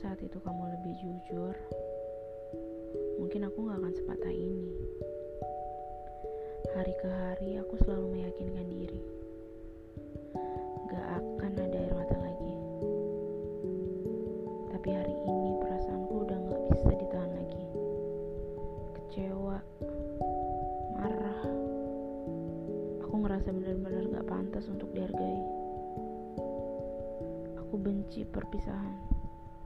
saat itu kamu lebih jujur, mungkin aku gak akan sepatah ini. Hari ke hari aku selalu meyakinkan diri. Gak akan ada air mata lagi. Tapi hari ini perasaanku udah gak bisa ditahan lagi. Kecewa, marah. Aku ngerasa benar-benar gak pantas untuk dihargai. Aku benci perpisahan.